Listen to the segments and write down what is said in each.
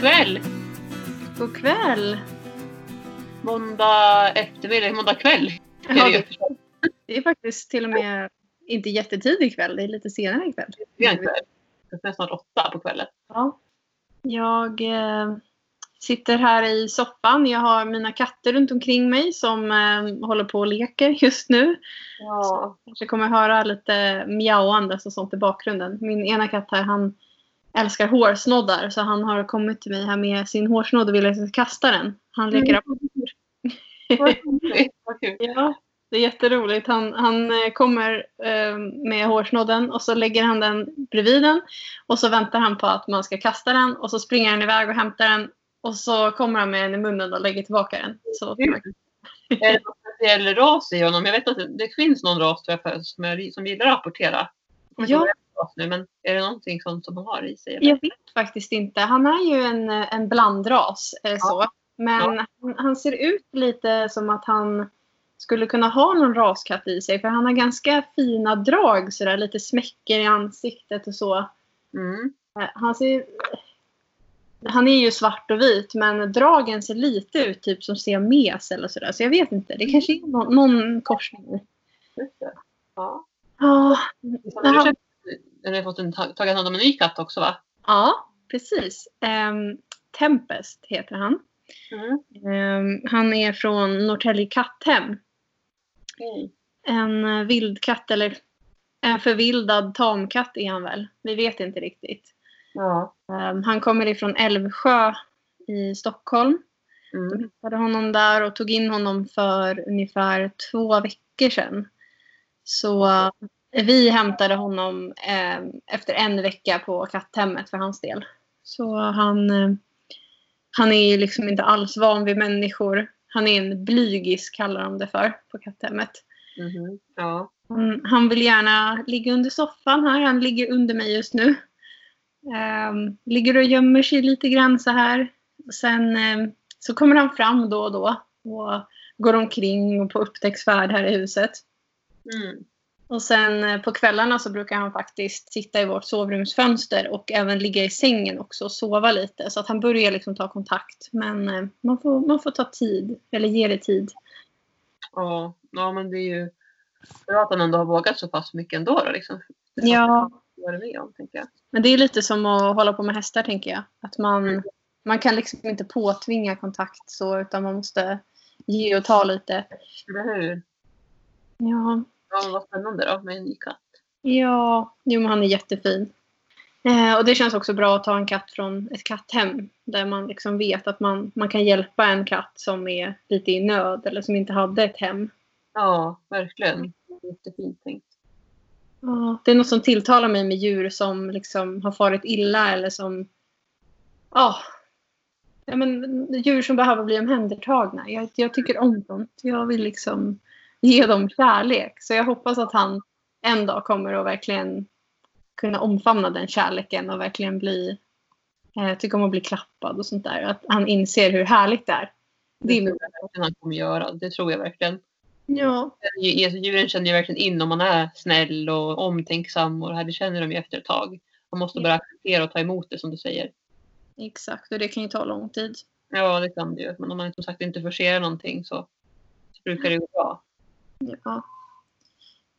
Kväll! God kväll! Måndag eftermiddag, måndag kväll. är Ja, det det, är faktiskt till och med inte jättetidig kväll, det är lite senare ikväll. Det är en kväll. Det är snart åtta på kvällen. Ja. Jag eh, sitter här i soffan. Jag har mina katter runt omkring mig som eh, håller på och leker just nu. Ja. Kanske kommer höra lite mjauandes och sånt i bakgrunden. Min ena katt här, han älskar hårsnoddar så han har kommit till mig här med sin hårsnodd och vill att jag ska kasta den. Han leker Mm. roligt, vad kul. Ja, det är jätteroligt. Han, han eh, kommer eh, med hårsnodden och så lägger han den bredvid den. Och så väntar han på att man ska kasta den och så springer han iväg och hämtar den. Och så kommer han med den i munnen och lägger tillbaka den. Så, Är det någon speciell ras i honom? Jag vet att det, det finns någon ras jag, som, är, som gillar att. Jag inte Ja. Ras nu, men är det någonting sånt som han har i sig? Eller? Jag vet faktiskt inte. Han är ju en, en blandras. Eh, så. Men han, han ser ut lite som att han skulle kunna ha någon raskatt i sig. För han har ganska fina drag. Sådär, lite smäcker i ansiktet och så. Mm. Eh, Han ser... Han är ju svart och vit men dragen ser lite ut typ som siames eller sådär. Så jag vet inte. Det kanske är någon, någon korsning. Ja. Ja, Jaha. Eller har fått en, tagit hand om en ny katt också va? ja precis. Ehm, Tempest heter han. Mm. Ehm, han är från Norrtälje katthem. Okej. En eh, vildkatt eller en förvildad tamkatt är han väl. Vi vet inte riktigt. Ja. Ehm, han kommer ifrån Älvsjö i Stockholm. De Mm. hittade honom där och tog in honom för ungefär två veckor sedan. Så vi hämtade honom eh, efter en vecka på katthemmet för hans del. Så han, eh, han är ju liksom inte alls van vid människor. Han är en blygis kallar de det för på katthemmet. Mhm. Ja. Han, han vill gärna ligga under soffan här. Han ligger under mig just nu. Ehm, ligger och gömmer sig lite grann så här. Sen ehm, så kommer han fram då och då och går omkring och på upptäcktsfärd här i huset. Mm. Och sen eh, på kvällarna så brukar han faktiskt sitta i vårt sovrumsfönster och även ligga i sängen också och sova lite. Så att han börjar liksom ta kontakt. Men eh, man får, man får ta tid, eller ge det tid. Ja. ja, men det är ju bra att han ändå har vågat så pass mycket ändå. Då, liksom. Ja. Varit med om, tänker jag. Men det är lite som att hålla på med hästar tänker jag. Att man, man kan liksom inte påtvinga kontakt så utan man måste ge och ta lite. Eller hur? Ja, Ja, vad spännande då med en ny katt. ja. Jo, men han är jättefin. Eh, och det känns också bra att ta en katt från ett katthem. Där man liksom vet att man, man kan hjälpa en katt som är lite i nöd eller som inte hade ett hem. Ja, verkligen. Jättefint tänkt. Ja, det är något som tilltalar mig med djur som liksom har farit illa eller som... Ja. ja men, djur som behöver bli omhändertagna. Jag, jag tycker om sånt. Jag vill liksom ge dem kärlek. Så jag hoppas att han en dag kommer att verkligen kunna omfamna den kärleken och verkligen bli... Eh, tycka om att bli klappad och sånt där. Att han inser hur härligt det är. Det är verkligen han kommer göra. Det tror jag verkligen. Ja. Alltså, Djuren känner ju verkligen in om man är snäll och omtänksam och det här det känner de ju efter ett tag. Man måste bara acceptera och ta emot det som du säger. Exakt. Och det kan ju ta lång tid. Ja, det kan det ju. Men om man som sagt inte forcerar någonting så, så brukar det gå bra. Ja.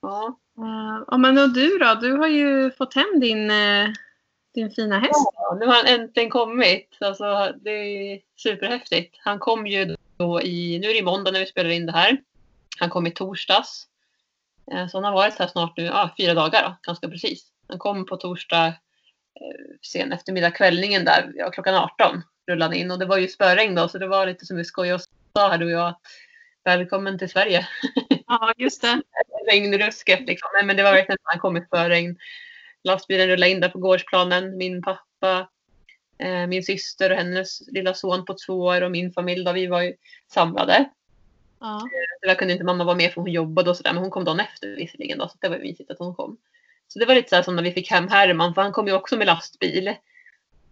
Ja. Eh, ja, men och du då? Du har ju fått hem din, eh, din fina häst. Ja, nu har han äntligen kommit. Alltså, det är superhäftigt. Han kom ju då i, nu är det måndag när vi spelar in det här. Han kom i torsdags. Eh, så han har varit här snart nu, ja, fyra dagar då, ganska precis. Han kom på torsdag sen eftermiddag, kvällningen där, ja, klockan 18 rullade in. Och det var ju spöregn då, så det var lite som vi skojade och sa här du och jag. Välkommen till Sverige. Ja, just det. regnrusket liksom. Men det var verkligen han kom i spöregn. Lastbilen rullade in där på gårdsplanen. Min pappa, eh, min syster och hennes lilla son på två år och min familj då, vi var ju samlade. Ja. Tyvärr kunde inte mamma vara med för hon jobbade och sådär men hon kom dagen efter visserligen då så det var ju mysigt att hon kom. Så det var lite så som när vi fick hem Herman för han kom ju också med lastbil.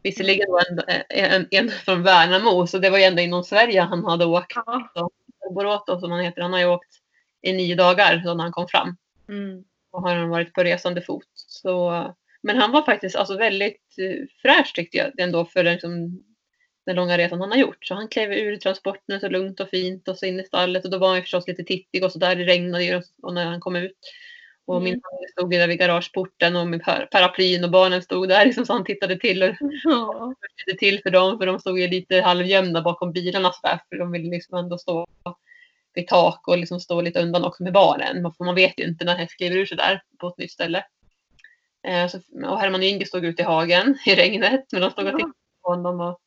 Visserligen då en, en, en från Värnamo så det var ju ändå inom Sverige han hade åkt. ja. Borås då, som han heter, han har ju åkt i nio dagar då när han kom fram. Mm. och har han varit på resande fot. Så, men han var faktiskt alltså väldigt eh, fräsch tyckte jag ändå för liksom, den långa resan han har gjort. Så han klev ur transporten så lugnt och fint och så in i stallet och då var han förstås lite tittig och så där. Det regnade ju och när han kom ut. Och Mm. min familj stod ju där vid garageporten och med par- paraplyn och barnen stod där liksom, så han tittade till och Ja. tittade till för dem för de stod ju lite halvgömda bakom bilarna så där för de ville liksom ändå stå vid tak och liksom stå lite undan också med barnen. För man vet ju inte när häst kliver ur så där på ett nytt ställe. Eh, så, och Herman och Inge stod ute i hagen i regnet men de stod och tittade på honom och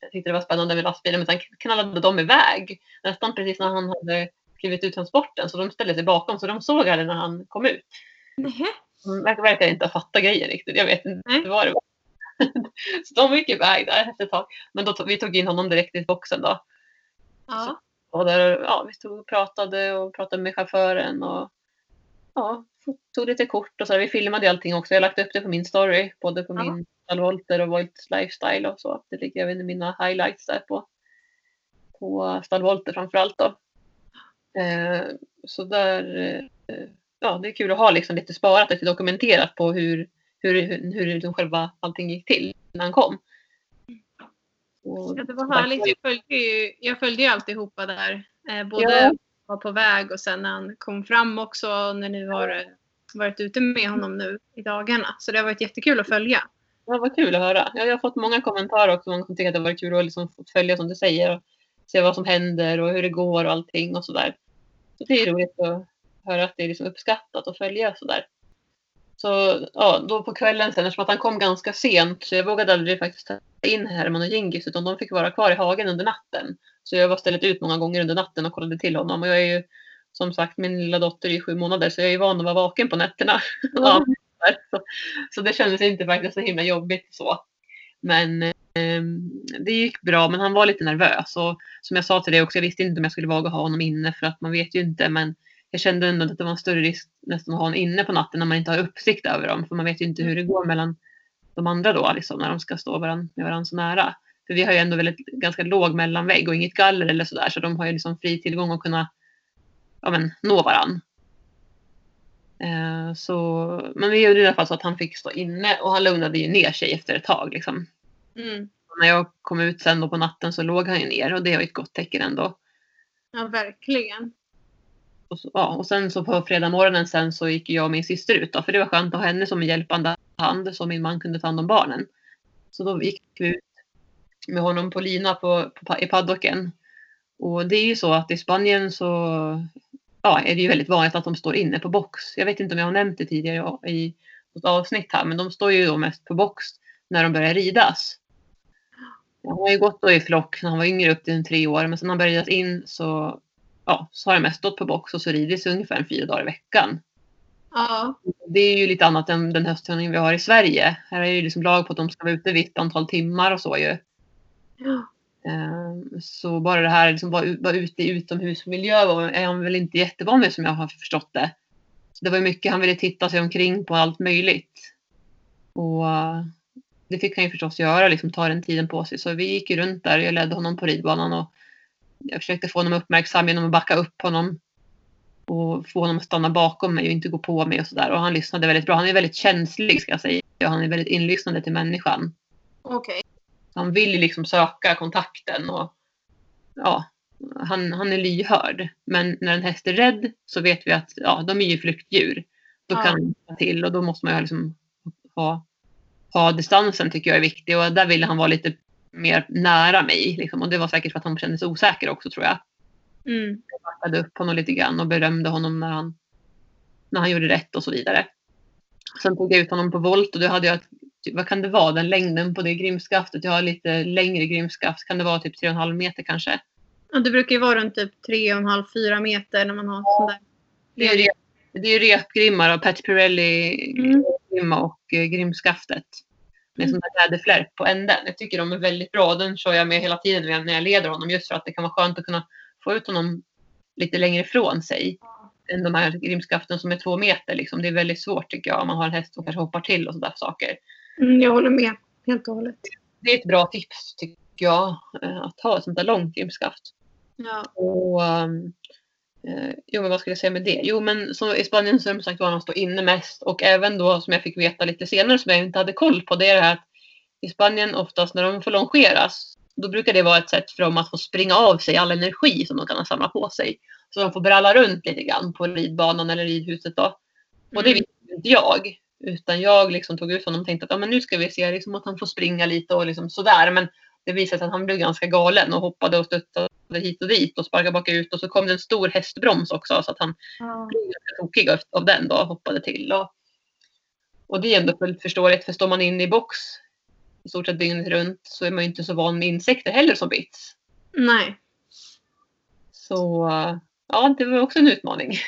jag tyckte det var spännande med lastbilen men sen knallade de iväg nästan precis när han hade klivit ut transporten så de ställde sig bakom så de såg aldrig när han kom ut. Nähä. De verkar, inte ha fattat grejen riktigt. Jag vet inte Nej. vad det var. så de gick iväg där efter ett tag. Men då vi tog in honom direkt i boxen då. Ja. Och där, ja, vi stod och pratade och pratade med chauffören och ja, tog lite kort och så. Vi filmade allting också. Jag har lagt upp det på min story, både på Ja. min Stallvolter och Volt Lifestyle och så. Det ligger även i mina highlights där på, på Stallvolter framförallt då. Eh, så där, eh, ja det är kul att ha liksom lite sparat, lite dokumenterat på hur, hur, hur, hur liksom själva allting gick till när han kom. Och, Ja, det var härligt. Jag följde ju, jag följde ju alltihopa där. Eh, både Ja. var på väg och sen när han kom fram också när ni har eh, varit ute med honom nu i dagarna. Så det har varit jättekul att följa. Ja, vad kul att höra. Ja, jag har fått många kommentarer också. Många som tycker att det har varit kul att liksom följa som du säger. Och se vad som händer och hur det går och allting och sådär. Så det är roligt att höra att det är liksom uppskattat att följa sådär. Så ja, då på kvällen sen, eftersom att han kom ganska sent så jag vågade aldrig faktiskt ta in Herman och Gingis utan de fick vara kvar i hagen under natten. Så jag var stället ut många gånger under natten och kollade till honom. Och jag är ju som sagt, min lilla dotter är ju sju månader så jag är ju van att vara vaken på nätterna. Ja, så, så det kändes inte faktiskt så himla jobbigt så. Men eh, det gick bra, men han var lite nervös. Och som jag sa till dig också, jag visste inte om jag skulle våga ha honom inne för att man vet ju inte. Men jag kände ändå att det var en större risk nästan att ha honom inne på natten när man inte har uppsikt över dem. För man vet ju inte hur det går mellan de andra då, liksom, när de ska stå varann, med varandra så nära. För vi har ju ändå väldigt, ganska låg mellanvägg och inget galler eller sådär. Så de har ju liksom fri tillgång att kunna ja, men, nå varann. Eh, så, men vi gjorde i alla fall så att han fick stå inne och han lugnade ju ner sig efter ett tag. Liksom. Mm. När jag kom ut sen då på natten så låg han ju ner och det var ett gott tecken ändå. Ja, verkligen. Och, så, ja, och sen så på fredag morgonen sen så gick jag och min syster ut då, för det var skönt att ha henne som en hjälpande hand så min man kunde ta hand om barnen. Så då gick vi ut med honom på lina på, på, i paddocken. Och det är ju så att i Spanien så ja, är det ju väldigt vanligt att de står inne på box. Jag vet inte om jag har nämnt det tidigare i något avsnitt här, men de står ju då mest på box när de börjar ridas. Han har ju gått då i flock när han var yngre upp till tre år, men sen när han började ridas in så, ja, så har det mest stått på box och så ridits ungefär fyra dagar i veckan. Ja. Det är ju lite annat än den höstträning vi har i Sverige. Här är ju liksom lag på att de ska vara ute visst antal timmar och så ju. Ja. Ehm, Så bara det här liksom vara ut- vara ute i utomhusmiljö var- är han väl inte jättevan vid som jag har förstått det. Så det var mycket han ville titta sig omkring på allt möjligt. Och eh, det fick han ju förstås göra, liksom ta den tiden på sig. Så vi gick runt där, jag ledde honom på ridbanan och jag försökte få honom uppmärksam genom att backa upp honom. Och få honom att stanna bakom mig och inte gå på mig och sådär. Och han lyssnade väldigt bra. Han är väldigt känslig ska jag säga. Han är väldigt inlyssnande till människan. Okej. Han vill ju liksom söka kontakten och ja, han, han är lyhörd. Men när en häst är rädd så vet vi att ja, de är ju flyktdjur. Då Ja. kan han ta till och då måste man ju liksom ha, ha distansen tycker jag är viktig. Och där ville han vara lite mer nära mig. Liksom. Och det var säkert för att han kände sig osäker också tror jag. Mm. Jag backade upp honom lite grann och berömde honom när han, när han gjorde rätt och så vidare. Sen tog jag ut honom på volt och då hade jag, typ, vad kan det vara, den längden på det grimskaftet. Jag har lite längre grimskaft, kan det vara typ 3,5 meter kanske. Ja, det brukar ju vara runt typ 3,5-4 meter när man har sån där. Det är, ju det är repgrimmar av Pat Pirelli Mm. grimma och eh, grimskaftet. Med sån där läderflärp på änden. Jag tycker de är väldigt bra. Den kör jag med hela tiden när jag leder honom. Just för att det kan vara skönt att kunna få ut honom lite längre ifrån sig. Än de här grimskaften som är två meter. Liksom. Det är väldigt svårt tycker jag om man har en häst som kanske hoppar till och sådana saker. Mm, jag håller med helt och hållet. Det är ett bra tips tycker jag. eh, Att ha ett sånt där långt grimskaft. Ja. Och, um, eh, jo, men vad skulle jag säga med det? Jo, men så i Spanien så är de sagt var de står inne mest och även då som jag fick veta lite senare som jag inte hade koll på det är det här att i Spanien oftast när de får longeras Då brukar det vara ett sätt för dem att få springa av sig all energi som de kan ha samlat på sig. Så de får bralla runt lite grann på ridbanan eller ridhuset då. Och det Mm. visste inte jag. Utan jag liksom tog ut honom och tänkte att ja, men nu ska vi se liksom att han får springa lite och liksom sådär. Men det visade sig att han blev ganska galen och hoppade och studsade hit och dit och sparkade bakut. Och så kom det en stor hästbroms också så att han Ja. blev tokig av, den då och hoppade till. Och, och det är ändå fullt förståeligt för står man inne i box i stort sett dygnet runt så är man ju inte så van med insekter heller som bits. Nej. Så ja, det var också en utmaning.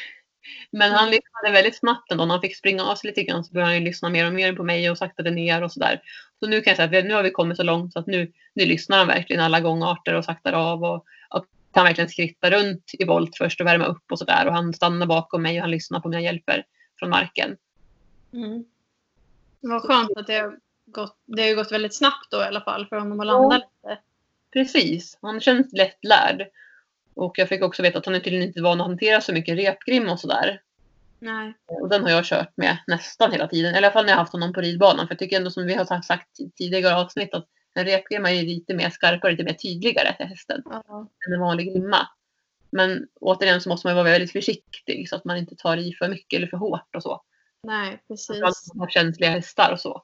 Men han lyssnade väldigt snabbt ändå. När han fick springa av sig lite grann så började han ju lyssna mer och mer på mig och saktade ner och sådär. Så nu kan jag säga att nu har vi kommit så långt så att nu, nu lyssnar han verkligen alla gångarter och saktar av och, och kan verkligen skritta runt i volt först och värma upp och sådär. Och han stannar bakom mig och han lyssnar på mina hjälper från marken. Mm. Vad skönt att det har gått, det har gått väldigt snabbt då i alla fall för honom att landa lite. Precis, han känns lättlärd. Och jag fick också veta att han är tydligen inte van att hantera så mycket repgrim och sådär. Nej. Och den har jag kört med nästan hela tiden. Eller i alla fall när jag haft honom på ridbanan. För jag tycker ändå som vi har sagt- tidigare avsnitt att en repgrimma är lite mer skarpare, lite mer tydligare till hästen Ja. än en vanlig grimma. Men återigen så måste man vara väldigt försiktig så att man inte tar i för mycket eller för hårt och så. Nej, precis. Om man har känsliga hästar och så.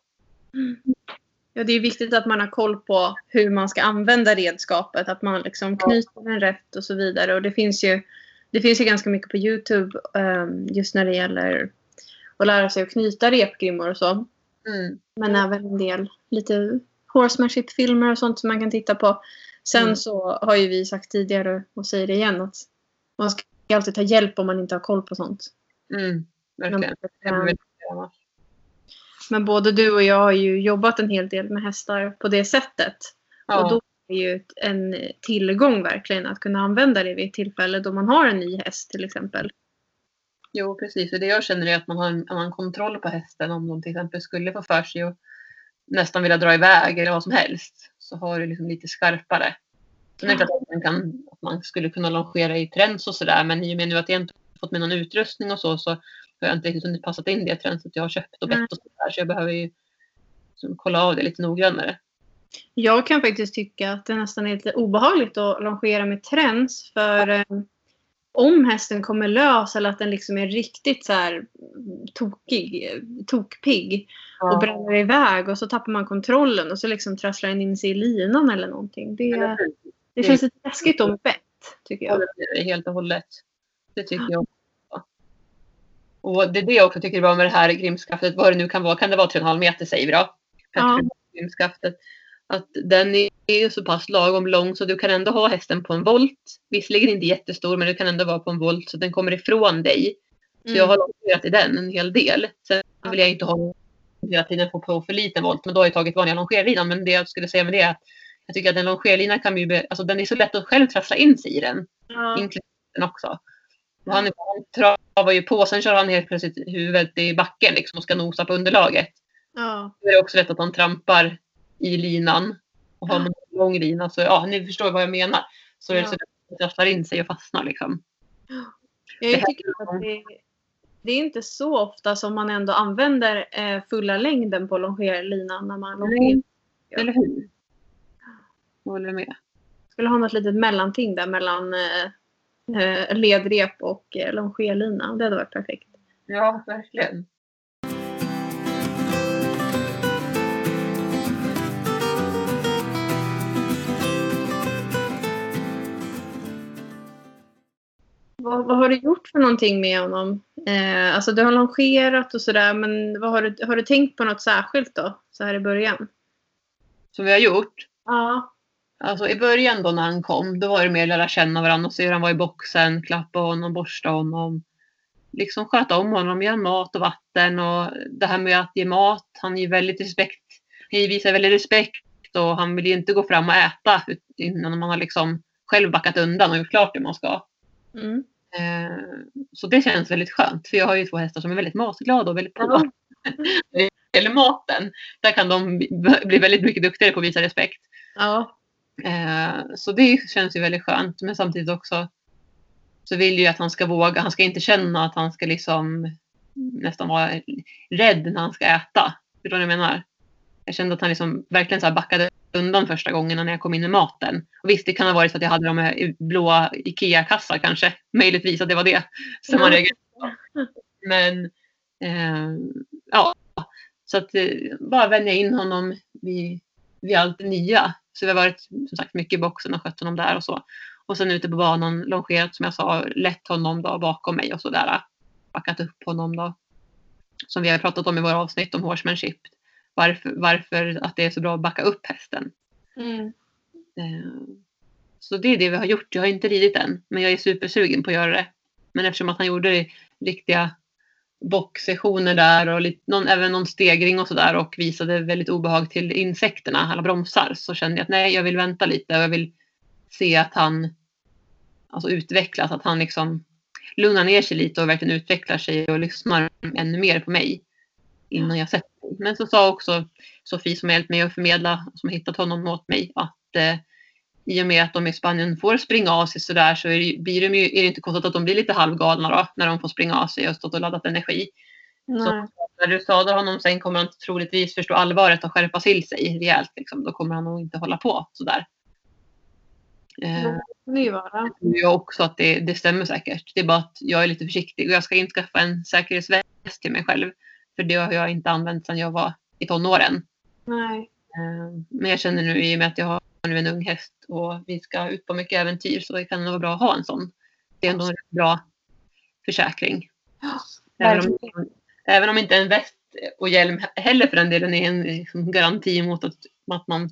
Ja, det är viktigt att man har koll på hur man ska använda redskapet. Att man liksom knyter den rätt och så vidare. Och det finns ju, det finns ju ganska mycket på Youtube ehm, just när det gäller att lära sig att knyta repgrimmor och så. Mm. Men även en del lite horsemanship-filmer och sånt som man kan titta på. Sen Mm. så har ju vi sagt tidigare och säger det igen att man ska alltid ta hjälp om man inte har koll på sånt. Mm. Men, Verkligen. Bra. men både du och jag har ju jobbat en hel del med hästar på det sättet. Och Ja. då är ju en tillgång verkligen att kunna använda det vid ett tillfälle då man har en ny häst till exempel. Jo, precis. Och det jag känner är att man har en annan kontroll på hästen om de till exempel skulle få för sig och nästan vilja dra iväg eller vad som helst. Så har du liksom lite skarpare. Sen är det klart att man, kan, att man skulle kunna longera i träns och sådär. Men i och med nu att jag inte fått med någon utrustning och så så har jag inte riktigt hunnit passat in det tränset jag har köpt och bett och sådär. Så jag behöver ju kolla av det lite noggrannare. Jag kan faktiskt tycka att det nästan är lite obehagligt att longera med träns. För eh, om hästen kommer lös eller att den liksom är riktigt så här tokig, tokpigg och bränner iväg och så tappar man kontrollen och så liksom trasslar den in sig i linan eller någonting. Det, det känns lite läskigt om bett, tycker Jag helt och hållet. Det tycker jag. Och det är det jag också tycker är bra med det här grimskaftet, vad det nu kan vara. Kan det vara 3,5 meter säger vi då? Ja. Grimskaftet. Att den är så pass lagom lång så du kan ändå ha hästen på en volt. Visserligen inte jättestor men du kan ändå vara på en volt så den kommer ifrån dig. Så Mm. jag har longerat i den en hel del. Sen vill jag inte ha hela tiden på för liten volt men då har jag tagit vanliga longerlinan. Men det jag skulle säga med det är att jag tycker att en longerlina kan ju, be- alltså den är så lätt att själv trassla in sig i den Ja. inklusive också. Och han, han travar ju på, sen kör han helt plötsligt huvudet i backen liksom och ska nosa på underlaget. Ja. Då är det också lätt att han trampar i linan. Och har man en lång lina så, ja ni förstår vad jag menar. Så är det Ja. så att det trasslar in sig och fastnar liksom. Jag tycker att det, det är inte så ofta som man ändå använder eh, fulla längden på longerlinan när man longerar. Ja. Eller hur? Jag håller med. skulle ha något litet mellanting där mellan eh, eh, ledrep och eh, longerlina. Det hade varit perfekt. Ja, verkligen. Vad, vad har du gjort för någonting med honom? Eh, alltså du har longerat och sådär men vad har, du, har du tänkt på något särskilt då? Så här i början? Som vi har gjort. Ja. Alltså i början då när han kom, då var det mer lära känna varandra och se hur han var i boxen, klappa honom, borsta honom. Liksom sköta om honom, ge mat och vatten och det här med att ge mat. Han ger väldigt respekt. Han visar väldigt respekt och han vill ju inte gå fram och äta innan man har liksom själv backat undan och gjort klart det man ska. Mm. Eh, så det känns väldigt skönt för jag har ju två hästar som är väldigt matglada och väldigt på. Ja. Eller maten, där kan de bli väldigt mycket duktigare på att visa respekt. Ja. Eh, så det känns ju väldigt skönt. Men samtidigt också så vill ju att han ska våga. Han ska inte känna att han ska liksom nästan vara rädd när han ska äta. Förstår du vad jag menar? Jag kände att han liksom verkligen så backade undan första gångerna när jag kom in med maten. Och visst, det kan ha varit så att jag hade de blåa IKEA-kassar kanske. Möjligtvis att det var det som man reagerade på. Men eh, ja, så att eh, bara vänja in honom vid, vid allt det nya. Så vi har varit som sagt mycket i boxen och skött honom där och så. Och sen ute på banan longerat som jag sa, lett honom då bakom mig och så där. Backat upp honom då. Som vi har pratat om i våra avsnitt om horsemanship. Varför, varför att det är så bra att backa upp hästen. Mm. Eh, Så det är det vi har gjort. Jag har inte ridit än, men jag är supersugen på att göra det. Men eftersom att han gjorde riktiga boxsessioner där och lite, någon, även någon stegring och sådär och visade väldigt obehag till insekterna, alla bromsar, så kände jag att nej, jag vill vänta lite och jag vill se att han alltså utvecklas, att han liksom lugnar ner sig lite och verkligen utvecklar sig och lyssnar ännu mer på mig innan jag sätter. Men så sa också Sofie som hjälpt mig att förmedla, som hittat honom åt mig, att eh, i och med att de i Spanien får springa av sig sådär så är det, blir de ju, är det inte konstigt att de blir lite halvgalna då när de får springa av sig och stått och laddat energi. Så Nej. när du skadar honom sen kommer han troligtvis förstå allvaret och skärpa till sig rejält. Liksom. Då kommer han nog inte hålla på sådär. Eh, Det kan det ju vara. tror jag också att det, det stämmer säkert. Det är bara att jag är lite försiktig och jag ska inte skaffa en säkerhetsväst till mig själv. För det har jag inte använt sedan jag var i tonåren. Nej. Eh, Men jag känner nu i och med att jag har nu en ung häst och vi ska ut på mycket äventyr så det kan nog vara bra att ha en sån. Det är ändå en bra försäkring. Även om, även om inte en väst och hjälm heller för den delen är en liksom, garanti mot att, att man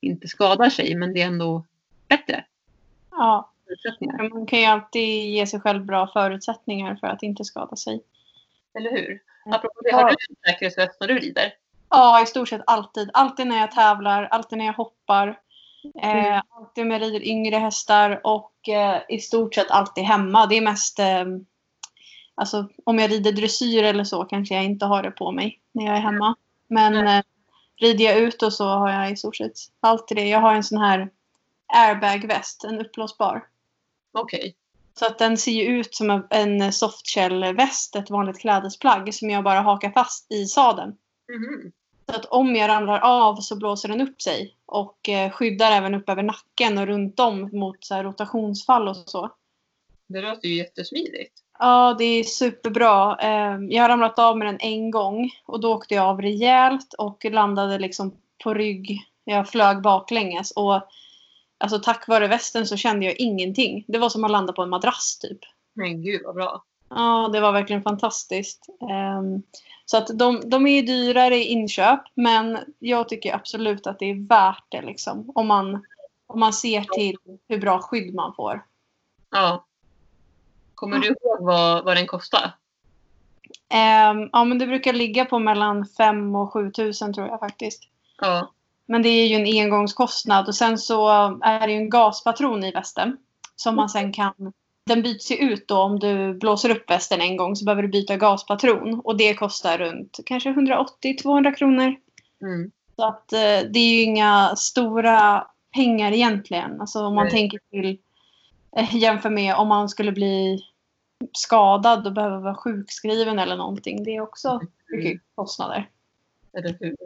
inte skadar sig. Men det är ändå bättre Ja, man kan ju alltid ge sig själv bra förutsättningar för att inte skada sig. Eller hur? Apropå det, har du en säkerhetsväst när du rider? Ja, i stort sett alltid. Alltid när jag tävlar, alltid när jag hoppar. Eh, alltid när jag rider yngre hästar och eh, i stort sett alltid hemma. Det är mest eh, Alltså om jag rider dressyr eller så kanske jag inte har det på mig när jag är hemma. Men eh, rider jag ut och så har jag i stort sett alltid det. Jag har en sån här airbag-väst, en uppblåsbar. Okej. Så att den ser ju ut som en- softshell-väst, ett vanligt klädesplagg som jag bara hakar fast i sadeln. Mhm. Så att om jag ramlar av så blåser den upp sig och eh, skyddar även upp över nacken och runt om mot så rotationsfall och så. Det låter ju jättesmidigt. Ja, det är superbra. Eh, Jag har ramlat av med den en gång och då åkte jag av rejält och landade liksom på rygg. Jag flög baklänges och alltså tack vare västen så kände jag ingenting. Det var som att landa på en madrass typ. Men gud vad bra. Ja, det var verkligen fantastiskt. Ehm, så att de, de är ju dyrare i inköp, men jag tycker absolut att det är värt det liksom. Om man, om man ser till hur bra skydd man får. Ja. Kommer du ihåg vad, vad den kostar? Ehm, ja, men det brukar ligga på mellan 5 och 7 tusen tror jag faktiskt. Ja. Men det är ju en engångskostnad och sen så är det ju en gaspatron i västen. Som man sen kan... Den byts ju ut då om du blåser upp västen en gång så behöver du byta gaspatron. Och det kostar runt kanske 180-200 kronor. Mm. Så att eh, det är ju inga stora pengar egentligen. Alltså om man Nej. tänker till eh, jämför med om man skulle bli skadad och behöva vara sjukskriven eller någonting. Det är också mycket kostnader. Eller hur?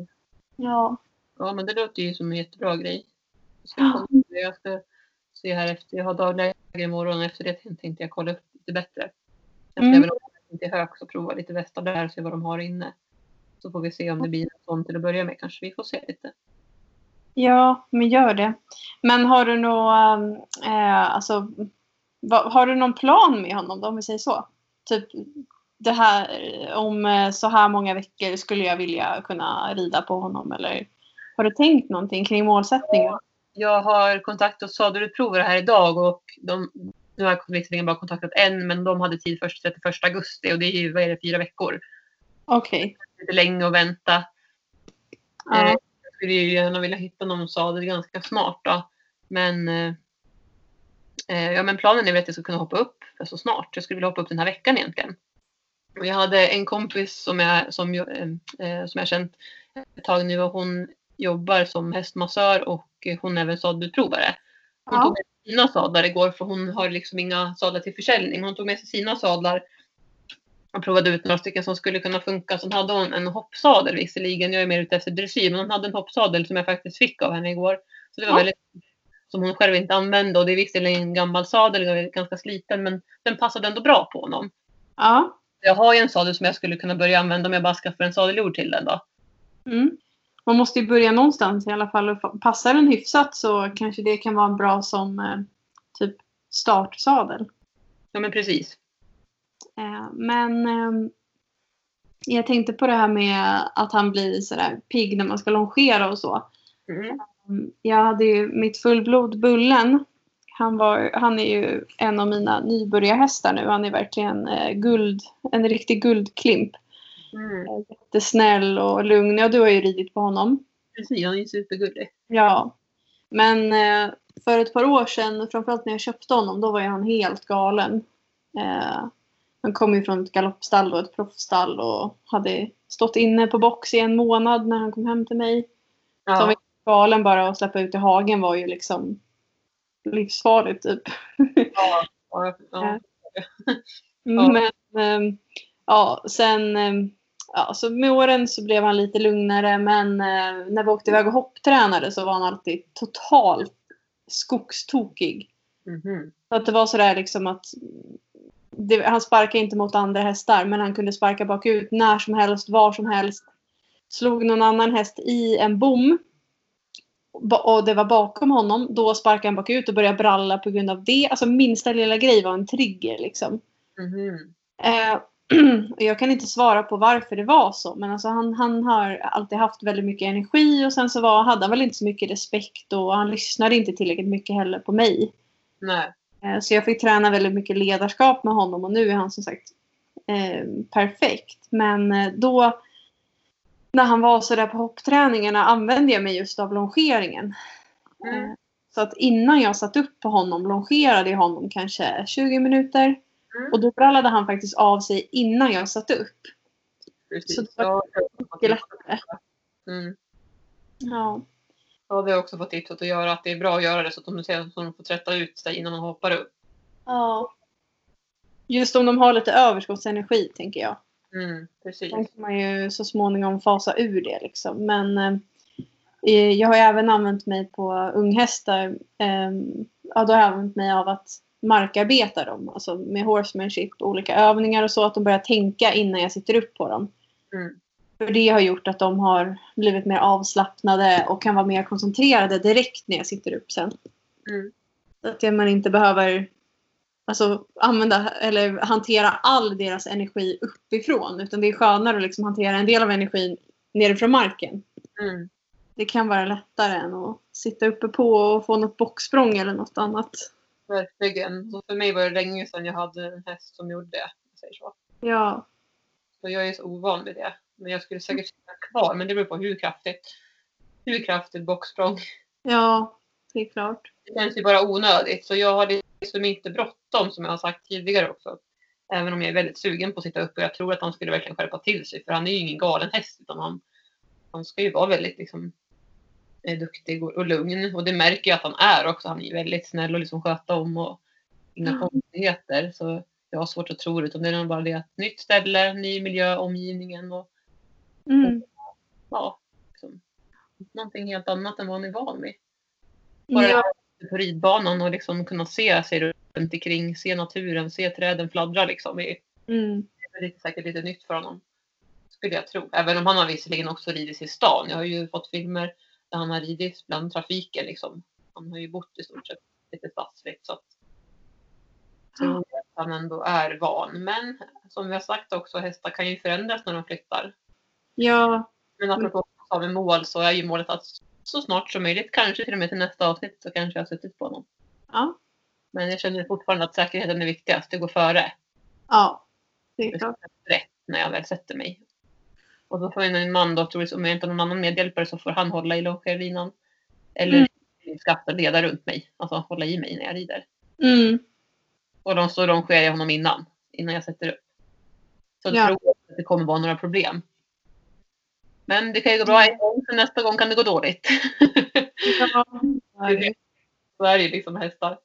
Ja. Ja, men det låter ju som en jättebra grej. Jag ska, jag ska se här efter. Jag har dagläge imorgon. Efter det tänkte jag kolla upp lite bättre. Mm. jag inte är hög så prova lite västar där och se vad de har inne. Så får vi se om det blir något sånt till att börja med. Kanske vi får se lite. Ja, men gör det. Men har du nå, eh, alltså, vad, har du någon plan med honom då, om vi säger så? Typ det här, om eh, så här många veckor skulle jag vilja kunna rida på honom eller har du tänkt någonting kring målsättningar? Jag har kontaktat sadelutprovare här idag och de, nu har jag visserligen bara kontaktat en men de hade tid först 31 augusti och det är ju vad är det, fyra veckor. Okej. Lite länge att vänta. Eh, Ja. Jag skulle ju gärna vilja hitta någon sadel ganska snart då. Men, eh, eh, ja, men planen är väl att jag ska kunna hoppa upp så snart. Jag skulle vilja hoppa upp den här veckan egentligen. Jag hade en kompis som jag, som, eh, eh, som jag känt ett tag nu och hon jobbar som hästmassör och hon är även sadelutprovare. Hon Ja. tog med sig sina sadlar igår för hon har liksom inga sadlar till försäljning. Hon tog med sig sina sadlar Jag provade ut några stycken som skulle kunna funka. Sen hade hon en hoppsadel visserligen. Jag är mer ute efter dressyr. Men hon hade en hoppsadel som jag faktiskt fick av henne igår. Så det var Ja. väldigt som hon själv inte använde. Och det är visserligen en gammal sadel och ganska sliten. Men den passade ändå bra på honom. Ja. Jag har ju en sadel som jag skulle kunna börja använda om jag bara skaffar en sadeljord till den då. Mm. Man måste ju börja någonstans i alla fall. Och Passar den hyfsat så kanske det kan vara bra som eh, typ startsadel. Ja men precis. Eh, men eh, jag tänkte på det här med att han blir sådär pigg när man ska longera och så. Mm. Mm, Jag hade ju mitt fullblod Bullen. Han, var, han är ju en av mina nybörjarhästar nu. Han är verkligen eh, guld, en riktig guldklimp. Mm. Jättesnäll och lugn. Ja, du har ju ridit på honom. Precis, han är ju supergullig. Ja. Men eh, för ett par år sedan, framförallt när jag köpte honom, då var ju han helt galen. Eh, han kom ju från ett galoppstall och ett proffsstall och hade stått inne på box i en månad när han kom hem till mig. Så han var Ja. galen bara att släppa ut i hagen var ju liksom livsfarligt typ. Ja. Ja. Ja. Ja. Men ehm, ja, sen ehm, ja, så med åren så blev han lite lugnare men eh, när vi åkte iväg och hopptränade så var han alltid totalt skogstokig. Mhm. Så att det var sådär liksom att det, han sparkade inte mot andra hästar men han kunde sparka bakut när som helst, var som helst. Slog någon annan häst i en bom och det var bakom honom, då sparkade han bakut och började bralla på grund av det. Alltså minsta lilla grej var en trigger liksom. Mhm. Eh, och jag kan inte svara på varför det var så. Men alltså han, han har alltid haft väldigt mycket energi och sen så var, hade han väl inte så mycket respekt och han lyssnade inte tillräckligt mycket heller på mig. Nej. Eh, så jag fick träna väldigt mycket ledarskap med honom och nu är han som sagt eh, perfekt. Men eh, då när han var så där på hoppträningarna använde jag mig just av longeringen. Mm. Eh, Så att innan jag satt upp på honom longerade jag honom kanske 20 minuter. Mm. Och då brallade han faktiskt av sig innan jag satt upp. Precis. Så det var mycket lättare. Mm. Ja. Ja, det har jag också fått tipsat att göra. Att det är bra att göra det så att de ser att de får tvätta ut sig innan man hoppar upp. ja. Just om de har lite överskottsenergi tänker jag. Mm, precis. Sen kan man ju så småningom fasa ur det liksom. Men eh, jag har ju även använt mig på unghästar. Eh, ja, då har jag använt mig av att markarbeta dem. Alltså med horsemanship, olika övningar och så. Att de börjar tänka innan jag sitter upp på dem. Mm. För det har gjort att de har blivit mer avslappnade och kan vara mer koncentrerade direkt när jag sitter upp sen. Mm. Så att man inte behöver alltså, använda eller hantera all deras energi uppifrån. Utan det är skönare att liksom hantera en del av energin nerifrån marken. Mm. Det kan vara lättare än att sitta uppe på och få något bocksprång eller något annat. Verkligen. Så för mig var det länge sedan jag hade en häst som gjorde det. jag Säger så. Ja. så jag är så ovan vid det. Men jag skulle säkert sitta kvar. Men det beror på hur kraftigt. Hur kraftigt boxsprång. Ja, det är klart. Det känns ju bara onödigt. Så jag har liksom inte bråttom som jag har sagt tidigare också. Även om jag är väldigt sugen på att sitta upp och jag tror att han skulle verkligen skärpa till sig. För han är ju ingen galen häst. Utan han, han ska ju vara väldigt liksom, eh, duktig och, och lugn. Och det märker jag att han är också. Han är väldigt snäll och liksom sköta om och inga Ja. konstigheter. Så jag har svårt att tro det. Utan det är nog bara det att nytt ställe, ny miljö, omgivningen och Mm. ja, liksom, någonting helt annat än vad han är van vid. Bara Ja. på ridbanan och liksom kunna se sig runt omkring, se naturen, se träden fladdra liksom. Det är Mm. lite, säkert lite nytt för honom. Skulle jag tro. Även om han har visserligen också ridit i stan. Jag har ju fått filmer där han har ridit bland trafiken liksom. Han har ju bott i stort sett lite stadsligt så att tror att han ändå är van. Men som vi har sagt också, hästar kan ju förändras när de flyttar. Ja. Men apropå av med mål så är ju målet att så snart som möjligt, kanske till och med till nästa avsnitt, så kanske jag har suttit på honom. Ja. Men jag känner fortfarande att säkerheten är viktigast. Det går före. Ja. Det är klart. Rätt när jag väl sätter mig. Och då får ju en man då, troligtvis om jag inte har någon annan medhjälpare, så får han hålla i longerlinan. Eller Mm. skatta leda runt mig. Alltså hålla i mig när jag rider. Mm. Och de så longerar jag honom innan. Innan jag sätter upp. Så jag Ja. tror att det kommer vara några problem. Men det kan ju gå bra en gång, så nästa gång kan det gå dåligt. Ja. så är det ju liksom hästar.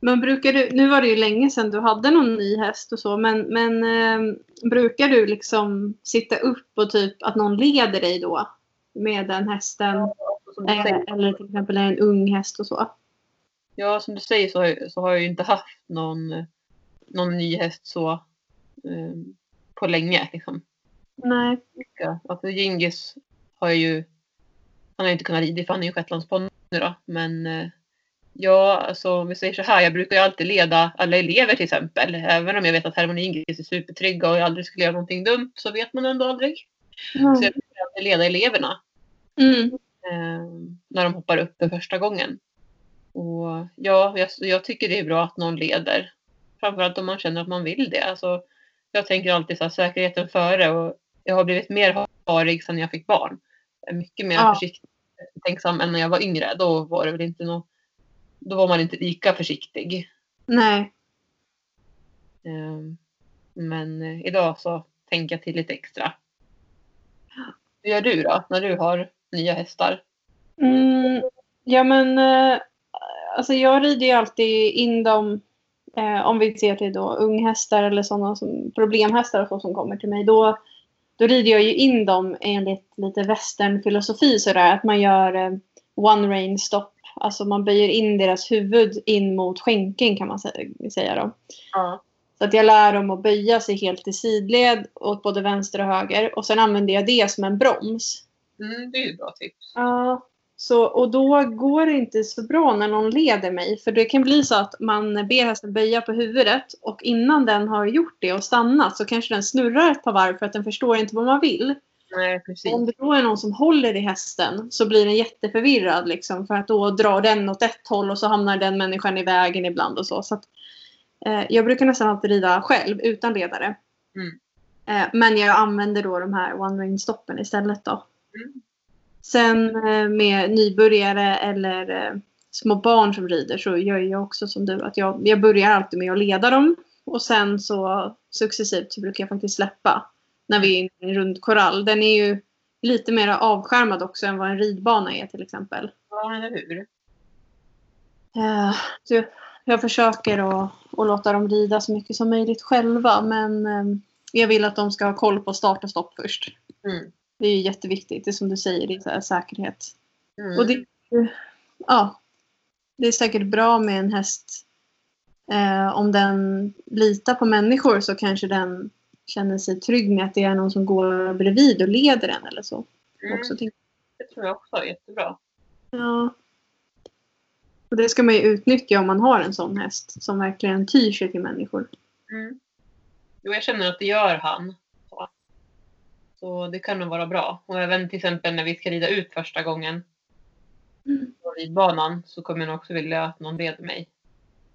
Men brukar du, nu var det ju länge sedan du hade någon ny häst och så, men, men eh, brukar du liksom sitta upp och typ att någon leder dig då med den hästen? Du Eh, eller till exempel en ung häst och så? ja, som du säger så, har så har jag ju inte haft någon, någon ny häst så eh, på länge. Liksom. Nej. Ja, Alltså Gingis har jag ju, han har ju inte kunnat rida för han är ju shetlandsponny då. Men eh, ja, alltså om vi säger så här, jag brukar ju alltid leda alla elever till exempel. Även om jag vet att Hermione och är supertrygga och jag aldrig skulle göra någonting dumt så vet man ändå aldrig. Så jag brukar alltid leda eleverna Mm. eh, när de hoppar upp för första gången. Och ja, jag, jag tycker det är bra att någon leder. Framförallt om man känner att man vill det. Alltså, jag tänker alltid så här, säkerheten före och jag har blivit mer harig sedan jag fick barn. Mycket mer Ja. försiktig och tänksam än när jag var yngre. Då var det väl inte nå då var man inte lika försiktig. Nej. Eh, men eh, idag så tänker jag till lite extra. Hur gör du då när du har nya hästar? Mm, ja men eh, alltså jag rider ju alltid in dem eh, om vi ser till då unghästar eller sådana som problemhästar och så som kommer till mig. Då, då rider jag ju in dem enligt lite västernfilosofi sådär att man gör eh, one rain stop. Alltså man böjer in deras huvud in mot skänken kan man sä- säga då. Ja. Så att jag lär dem att böja sig helt i sidled åt både vänster och höger och sen använder jag det som en broms. Mm, det är ju ett bra tips. Ja, så, och då går det inte så bra när någon leder mig. För det kan bli så att man ber hästen böja på huvudet och innan den har gjort det och stannat så kanske den snurrar ett par varv för att den förstår inte vad man vill. Nej, precis. Om det då är någon som håller i hästen så blir den jätteförvirrad liksom, för att då drar den åt ett håll och så hamnar den människan i vägen ibland och så. så att, eh, jag brukar nästan alltid rida själv utan ledare. Mm. Eh, men jag använder då de här one ring stoppen istället då. Mm. Sen eh, med nybörjare eller eh, små barn som rider så gör jag också som du. Att jag, jag börjar alltid med att leda dem. Och sen så successivt så brukar jag faktiskt släppa. När vi är i en rund korall. Den är ju lite mer avskärmad också än vad en ridbana är till exempel. Ja, eller hur? Eh, så jag försöker att, att låta dem rida så mycket som möjligt själva. Men eh, jag vill att de ska ha koll på start och stopp först. Mm. Det är ju jätteviktigt. Det är som du säger, det är säkerhet. Mm. Och det, ja, det är säkert bra med en häst. Eh, om den litar på människor så kanske den känner sig trygg med att det är någon som går bredvid och leder den eller så. Mm. Också, tänker Det tror jag också är jättebra. ja. Och det ska man ju utnyttja om man har en sån häst som verkligen tyr sig till människor. Mm. Jo, jag känner att det gör han. Så. så det kan nog vara bra. Och även till exempel när vi ska rida ut första gången Mm. på ridbanan så kommer jag nog också vilja att någon leder mig.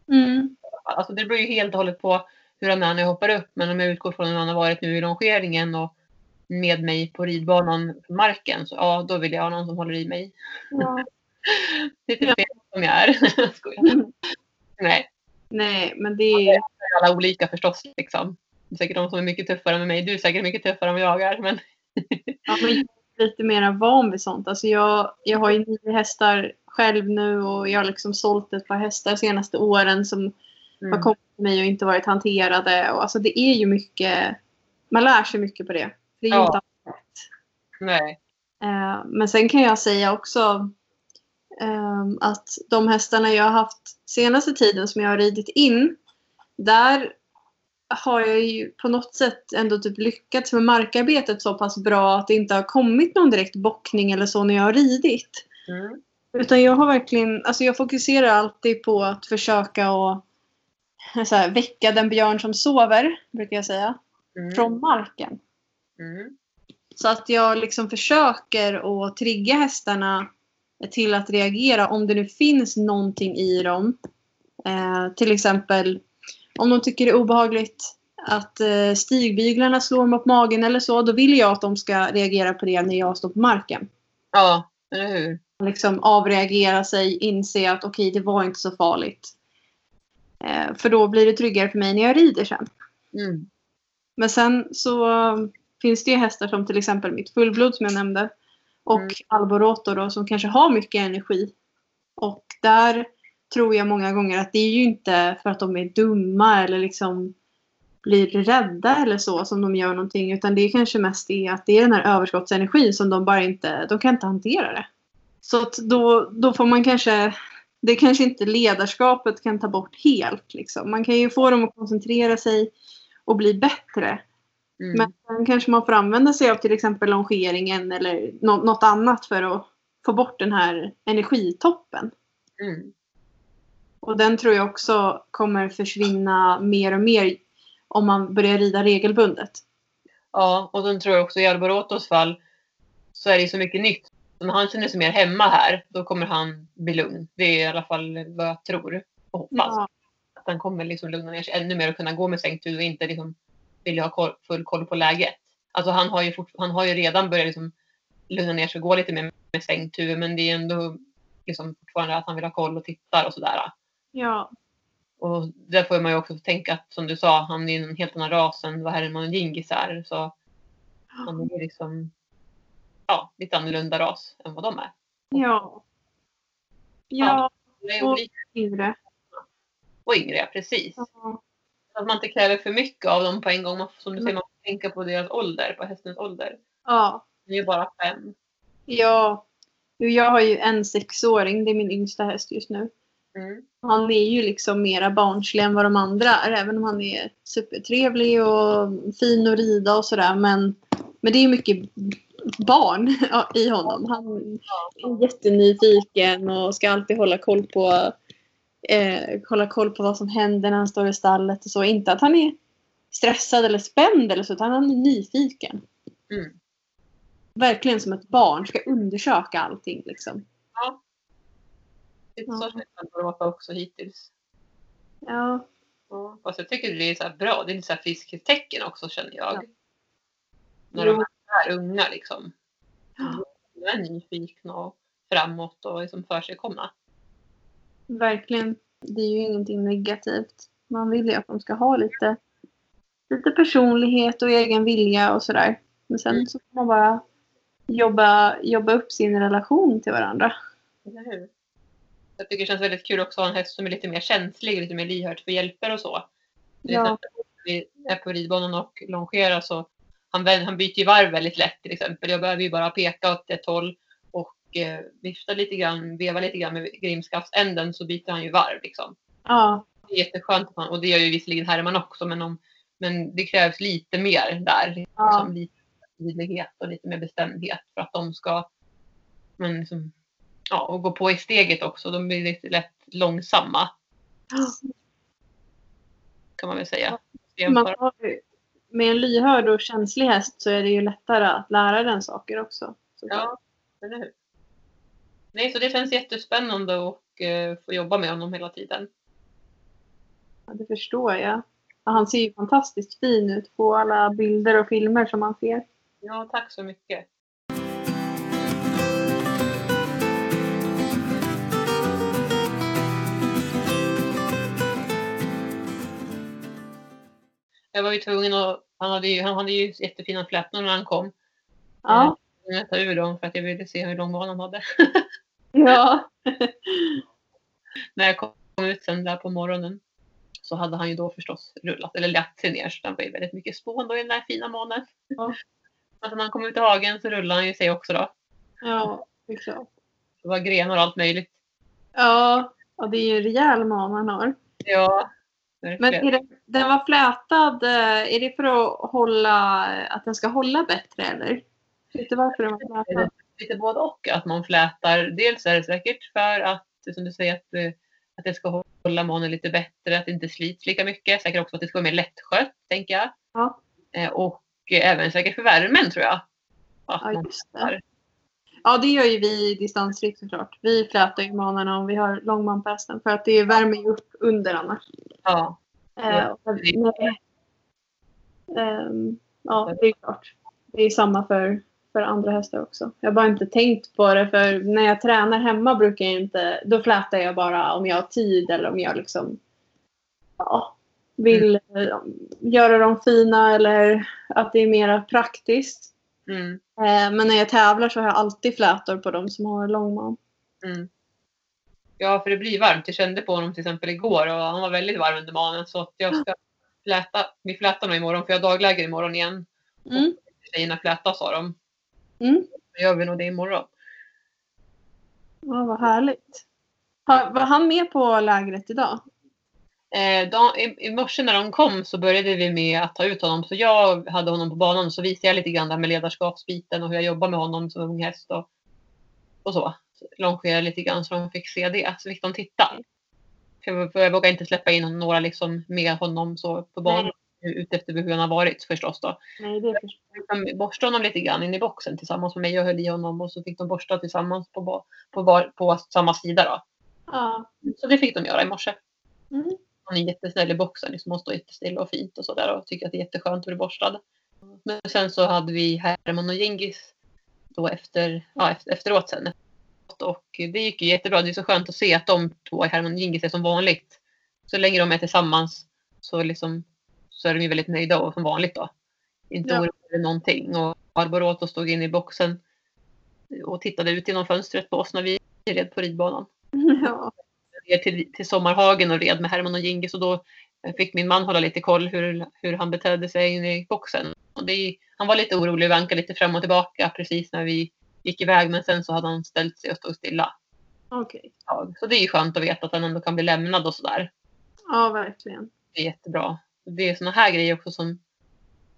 Mm. Alltså det beror ju helt och hållet på hur han är när jag hoppar upp. Men om jag utgår från hur han har varit nu i longeringen och med mig på ridbanan på marken så ja, då vill jag ha någon som håller i mig. Ja. Lite Ja. fel som jag är. Nej, Nej, men det är alla olika förstås liksom. Det är säkert de som är mycket tuffare med mig. Du är säkert mycket tuffare än vad jag är. Men Ja, men lite mer van vid sånt. Alltså jag, jag har ju nio hästar själv nu och jag har liksom sålt ett par hästar de senaste åren som har mm. kommit till mig och inte varit hanterade. Och alltså det är ju mycket, man lär sig mycket på det. Det är ju Ja. inte lätt. Nej. Eh, Men sen kan jag säga också ehm, att de hästarna jag har haft senaste tiden som jag har ridit in, där har jag ju på något sätt ändå typ lyckats med markarbetet så pass bra att det inte har kommit någon direkt bockning eller så när jag har ridit. Mm. Utan jag har verkligen, alltså jag fokuserar alltid på att försöka att så här, väcka den björn som sover, brukar jag säga, Mm. från marken. Mm. Så att jag liksom försöker att trigga hästarna till att reagera om det nu finns någonting i dem. Eh, till exempel om de tycker det är obehagligt att eh, stigbyglarna slår mot magen eller så. Då vill jag att de ska reagera på det när jag står på marken. Ja, eller hur? Liksom avreagera sig, inse att okej, det var inte så farligt. Eh, för då blir det tryggare för mig när jag rider sen. Mm. Men sen så finns det ju hästar som till exempel mitt fullblod som jag nämnde. Och Mm. Alboroto då som kanske har mycket energi. Och där tror jag många gånger att det är ju inte för att de är dumma eller liksom blir rädda eller så som de gör någonting. Utan det är kanske mest det att det är den här överskottsenergin som de bara inte, de kan inte hantera det. Så då, då får man kanske, det kanske inte ledarskapet kan ta bort helt. Liksom. Man kan ju få dem att koncentrera sig och bli bättre. Mm. Men sen kanske man får använda sig av till exempel longeringen eller nå- något annat för att få bort den här energitoppen. Mm. Och den tror jag också kommer försvinna mer och mer om man börjar rida regelbundet. Ja, och sen tror jag också i Alborotos fall så är det så mycket nytt. När han känner sig mer hemma här, då kommer han bli lugn. Det är i alla fall vad jag tror och hoppas. Ja, Att han kommer liksom lugna ner sig ännu mer och kunna gå med sänkt huvud och inte liksom vilja ha koll, full koll på läget. Alltså han har ju, fort, han har ju redan börjat liksom lugna ner sig och gå lite mer med sänkt huvud men det är ändå liksom fortfarande att han vill ha koll och tittar och sådär. ja, Och där får man ju också tänka att som du sa, han är en helt annan ras än vad Herman och Djingis är. Så han är liksom ja, lite annorlunda ras än vad de är. ja. Ja, Det är Och- yngre. och yngre, precis. Ja. Att man inte kräver för mycket av dem på en gång. Man, som du säger, man får tänka på deras ålder, på hästens ålder. Ja. Det är ju bara fem. ja. Jag har ju en sexåring, det är min yngsta häst just nu. Mm. Han är ju liksom mera barnslig än vad de andra är. Även om han är supertrevlig och fin att rida och sådär. Men, men det är mycket barn i honom. Han är jättenyfiken och ska alltid hålla koll på eh, hålla koll på vad som händer när han står i stallet och så. Inte att han är stressad eller spänd eller så, utan han är nyfiken. Mm. Verkligen som ett barn, ska undersöka allting liksom. Ja. så känns det Alborota också hittills. Ja, Ja. Fast jag tycker det är så bra. Det är lite så här friskhetstecken också känner jag. Ja. När de är unga liksom. De är nyfikna och framåt och liksom försigkomna. verkligen. Det är ju ingenting negativt. Man vill ju att de ska ha lite, lite personlighet och egen vilja och sådär. Men sen Mm. så får man bara jobba, jobba upp sin relation till varandra. Eller hur? Jag tycker det känns väldigt kul också att ha en häst som är lite mer känslig, lite mer lyhörd för hjälper och så. Till Ja. exempel när vi är på ridbanan och longerar så han, han byter ju varv väldigt lätt till exempel. Jag behöver ju bara peka åt ett håll och eh, vifta lite grann, veva lite grann med grimskaftsänden så byter han ju varv liksom. Ja, Det är jätteskönt att man, och det gör ju visserligen Herman också men, om, men det krävs lite mer där. Ja. Liksom, lite tydlighet och lite mer bestämdhet för att de ska men liksom, ja, och gå på i steget också. De blir lite lätt långsamma kan man väl säga. man har med en lyhörd och känslig häst så är det ju lättare att lära den saker också. Ja, eller hur? Nej, så det känns jättespännande att eh, få jobba med honom hela tiden. Ja, det förstår jag. Ja, han ser ju fantastiskt fin ut på alla bilder och filmer som man ser. Ja, tack så mycket. Jag var ju tvungen att... Han hade ju, han hade ju jättefina flätor när han kom. Ja. Jag ta ur dem för att jag ville se hur lång han hade. Ja. när jag kom ut sen där på morgonen så hade han ju då förstås rullat eller lagt sig ner så det var ju väldigt mycket spån då i den där fina månen. Ja. Alltså när han kom ut i hagen så rullade han ju sig också då. Ja, klart. Det var grenar och allt möjligt. Ja, ja det är ju en rejäl man han har. Ja, Men är det, den var flätad, eh, är det för att hålla, att den ska hålla bättre eller? Du varför den var flätad? lite både och. Att man flätar. Dels är det säkert för att, som du säger, att, eh, att det ska hålla månen lite bättre, att det inte slits lika mycket. Säkert också att det ska vara mer lättskött, tänker jag. Ja. Eh, Och eh, även säkert för värmen, tror jag. Att Ja, just det. Ja, det gör ju vi i distansritt såklart. Vi flätar ju manarna om vi har långman på hästen för att det värmer ju upp under annars. Ja, Eh, nej. Ehm, ja, det är klart. Det är samma för, för andra hästar också. Jag har bara inte tänkt på det för när jag tränar hemma brukar jag inte, då flätar jag bara om jag har tid eller om jag liksom ja, vill eh, göra dem fina eller att det är mer praktiskt. Mm, Eh, men när jag tävlar så har jag alltid flätor på dem som har långman. mm. Ja, för det blir varmt. Jag kände på honom till exempel igår och han var väldigt varm under magen så att jag ska fläta. Vi flätar nog imorgon för jag har dagläger imorgon igen. Mm. Tjejerna fläta sa de. Mm. Då gör vi nog det imorgon. Ja, vad härligt. Var han med på lägret idag? Eh, då, i, I morse när de kom så började vi med att ta ut honom. Så jag hade honom på banan och så visade jag lite grann där med ledarskapsbiten och hur jag jobbar med honom som ung häst och, och så. longerade lite grann så de fick se det. Så fick de titta. För jag, vågar inte släppa in några liksom med honom så på banan. Utefter hur han har varit förstås då. Nej, det De borstade honom lite grann in i boxen tillsammans med mig och höll i honom och så fick de borsta tillsammans på, på, bar, på samma sida då. Ja. Så det fick de göra i morse. Mm. Han är jättesnäll i boxen, liksom, och står jättestilla och fint och sådär och tycker att det är jätteskönt att bli borstad. Men sen så hade vi Herman och Gengis då efter, ja, efter, efteråt sen. Och det gick ju jättebra. Det är så skönt att se att de två, Herman och Gengis, är som vanligt. Så länge de är tillsammans så, liksom, så är de ju väldigt nöjda och som vanligt då. Inte Ja. oroade över någonting. Och Arboroto stod inne i boxen och tittade ut genom fönstret på oss när vi red på ridbanan Ja. Ner till, till Sommarhagen och red med Herman och Gingis och då fick min man hålla lite koll hur, hur han betedde sig inne i boxen. Och det, han var lite orolig och vankade lite fram och tillbaka precis när vi gick iväg men sen så hade han ställt sig och stod stilla. Tag. Så det är ju skönt att veta att han ändå kan bli lämnad och sådär. Ja, verkligen. Det är jättebra. Det är såna här grejer också som,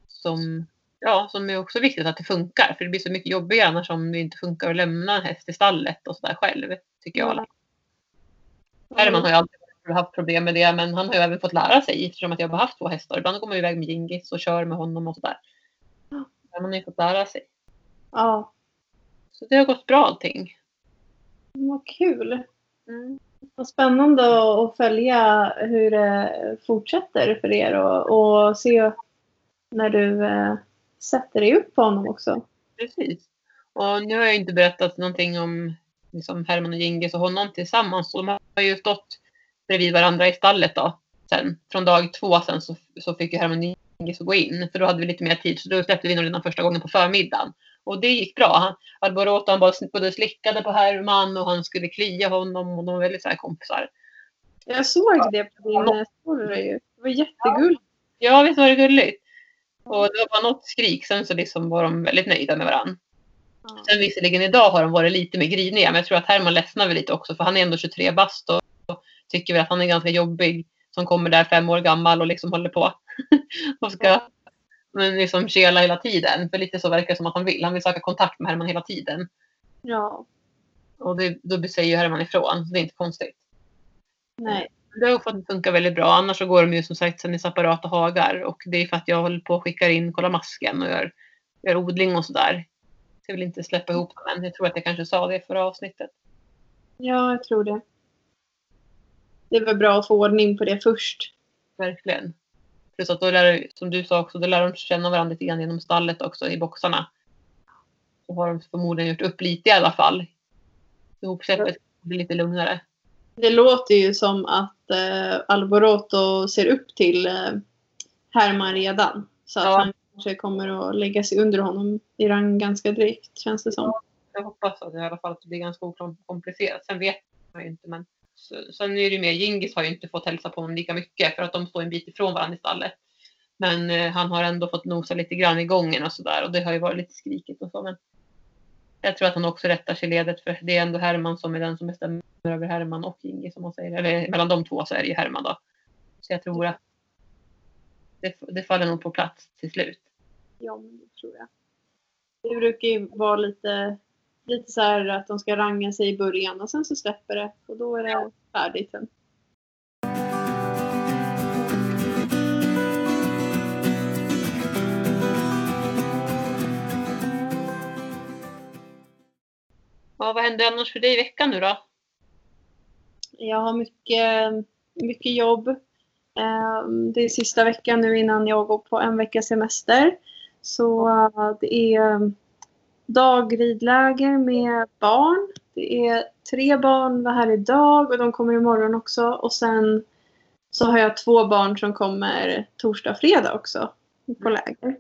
som, ja, som är också viktigt att det funkar. För det blir så mycket jobbigare annars om det inte funkar att lämna en häst i stallet och sådär själv. Tycker jag. Herman har ju alltid haft problem med det men han har ju även fått lära sig eftersom att jag har haft två hästar. Ibland går man iväg med Gingis och kör med honom och sådär. Men han har ju fått lära sig. Ja, Så det har gått bra allting. vad kul. Mm. Vad spännande att följa hur det fortsätter för er och, och se när du eh, sätter dig upp på honom också. Precis. Och nu har jag inte berättat någonting om liksom Herman och Gingis och honom tillsammans. De har ju stått bredvid varandra i stallet då. Sen, från dag två sen så, så fick ju Herman och Gingis gå in. För då hade vi lite mer tid. Så då släppte vi honom redan första gången på förmiddagen. Och det gick bra. Han, Alboroto han både slickade på Herman och han skulle klia honom. Och de var väldigt så här kompisar. Jag såg det på din eh, story. Det var jättegulligt. Ja, visst var det gulligt. Och det var bara något skrik. Sen så liksom var de väldigt nöjda med varandra. Ja. Sen visserligen idag har de varit lite mer griniga, men jag tror att Herman ledsnar väl lite också för han är ändå 23 bast och tycker väl att han är ganska jobbig som kommer där fem år gammal och liksom håller på och ska men liksom kela hela tiden. För lite så verkar det som att han vill. Han vill söka kontakt med Herman hela tiden. ja. Och det, då säger ju Herman ifrån. Så det är inte konstigt. Nej. Det har fått funka väldigt bra. Annars så går de ju som sagt sen i separata hagar. Och det är för att jag håller på och skickar in Kolla masken och gör, gör odling och sådär. Jag vill inte släppa ihop dem än. Jag tror att jag kanske sa det i förra avsnittet. Ja, jag tror det. Det är väl bra att få ordning på det först. Verkligen. Plus att då lär, som du sa också, då lär de känna varandra lite grann genom stallet också i boxarna. Så har de förmodligen gjort upp lite i alla fall. Ihopsläppet blir lite lugnare. Det låter ju som att eh, Alboroto ser upp till eh, Herman redan. Så att Ja. han kanske kommer att lägga sig under honom i rang ganska direkt, känns det som. Jag hoppas att, i alla fall att det blir ganska okomplicerat. Sen vet man ju inte. Men sen är det ju mer, Gingis har ju inte fått hälsa på honom lika mycket för att de står en bit ifrån varandra i stallet. Men eh, han har ändå fått nosa lite grann i gången och sådär och det har ju varit lite skrikigt och så. Men jag tror att han också rättar sig i ledet för det är ändå Herman som är den som bestämmer över Herman och Inge som man säger. Eller mellan de två så är det ju Herman då. Så jag tror att det, det faller nog på plats till slut. Ja, men det tror jag. Det brukar ju vara lite, lite så här att de ska ranga sig i början och sen så släpper det och då är det färdigt sen. Ja, vad händer annars för dig i veckan nu då? Jag har mycket, mycket jobb. Ehm, Det är sista veckan nu innan jag går på en veckas semester. Så eh, det är dagridläger med barn. Det är tre barn var här idag och de kommer imorgon också. Och sen så har jag två barn som kommer torsdag och fredag också på läger.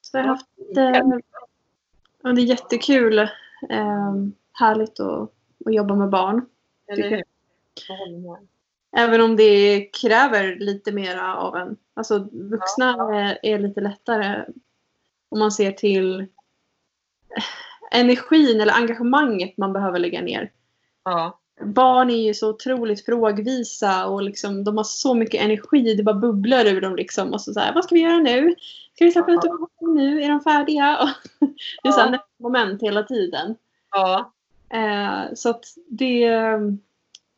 Så jag har haft eh, ja, det är jättekul. Eh, härligt att, att jobba med barn. Eller hur? Även om det kräver lite mera av en. Alltså vuxna är, är lite lättare om man ser till energin eller engagemanget man behöver lägga ner. Ja. Barn är ju så otroligt frågvisa och liksom, de har så mycket energi. Det bara bubblar ur dem. Liksom. Och så, så här, vad ska vi göra nu? Ska vi släppa ut dem nu? Är de färdiga? Och det är så här moment hela tiden. Ja. Eh, så att det,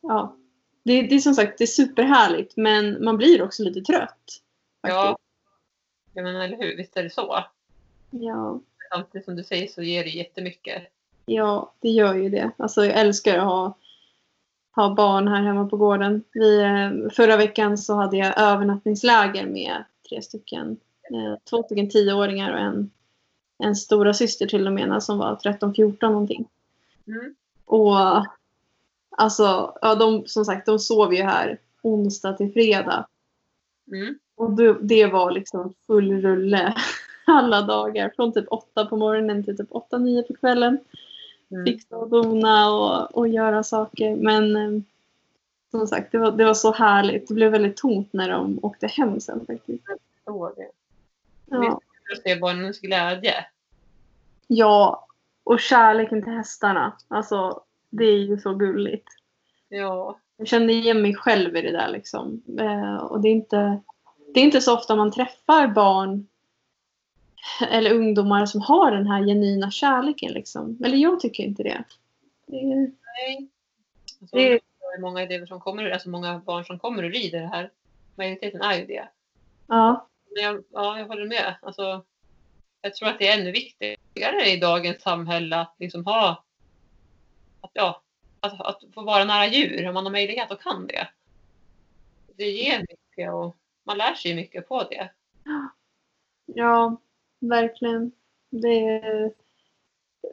ja, det, det är som sagt det är superhärligt men man blir också lite trött. Ja. Jag menar, eller hur? Visst är det så? Ja, Samtidigt som du säger så ger det jättemycket. ja, det gör ju det. Alltså jag älskar att ha, ha barn här hemma på gården. Vi, eh, förra veckan så hade jag övernattningsläger med tre stycken. Eh, två stycken tioåringar och en, en stora syster till och med som var 13-14 någonting. Mm. Och alltså, ja, de, som sagt, de sov ju här onsdag till fredag. Mm. Och det, det var liksom full rulle alla dagar. Från typ åtta på morgonen till typ åtta, nio på kvällen. Mm. Fixa och dona och, och göra saker. Men eh, som sagt, det var, det var så härligt. Det blev väldigt tomt när de åkte hem sen faktiskt. Så det. Ja, Att se barnens glädje. ja och kärleken till hästarna. Alltså, det är ju så gulligt. Ja. Jag kände igen mig själv i det där liksom. Eh, och det är, inte, det är inte så ofta man träffar barn eller ungdomar som har den här genuina kärleken. Liksom. Eller jag tycker inte det. det är, Nej. Alltså, Det- det är många elever som kommer, alltså många barn som kommer och rider det här. Majoriteten är ju det. ja, Men jag, ja, jag håller med. Alltså, jag tror att det är ännu viktigare i dagens samhälle att liksom ha att, ja, att, att få vara nära djur om man har möjlighet och kan det. Det ger mycket och man lär sig mycket på det. ja, verkligen. Det,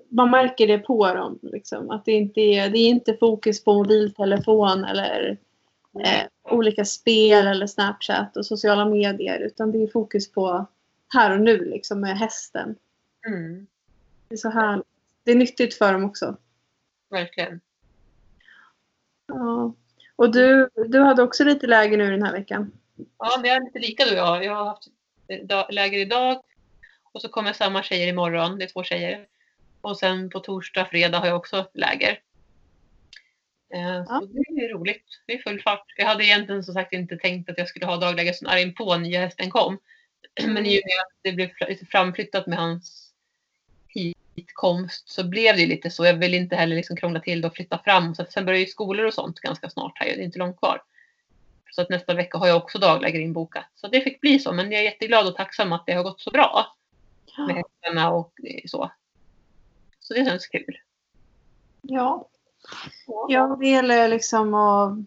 man märker det på dem. Liksom, att det inte är, det är inte fokus på mobiltelefon eller eh, olika spel eller Snapchat och sociala medier. Utan det är fokus på här och nu liksom, med hästen. Mm, Det är så här. Det är nyttigt för dem också. Verkligen. Ja. Och du, du hade också lite läge nu den här veckan. Ja, vi är lite lika du och jag. Jag har haft läger idag och så kommer samma tjejer imorgon. Det är två tjejer. Och sen på torsdag, fredag har jag också läger. Eh, Så Ja. det är roligt. Det är full fart. Jag hade egentligen som sagt inte tänkt att jag skulle ha dagläger så nära inpå nya hästen kom. Men i och med att det blev framflyttat med hans hitkomst så blev det ju lite så. Jag vill inte heller liksom krångla till det och flytta fram. Så sen börjar ju skolor och sånt ganska snart här. Det är inte långt kvar. Så att nästa vecka har jag också dagläger inbokat. Så det fick bli så. Men jag är jätteglad och tacksam att det har gått så bra med hästarna och eh, så. Så det känns kul. Ja. Ja, det gäller liksom att,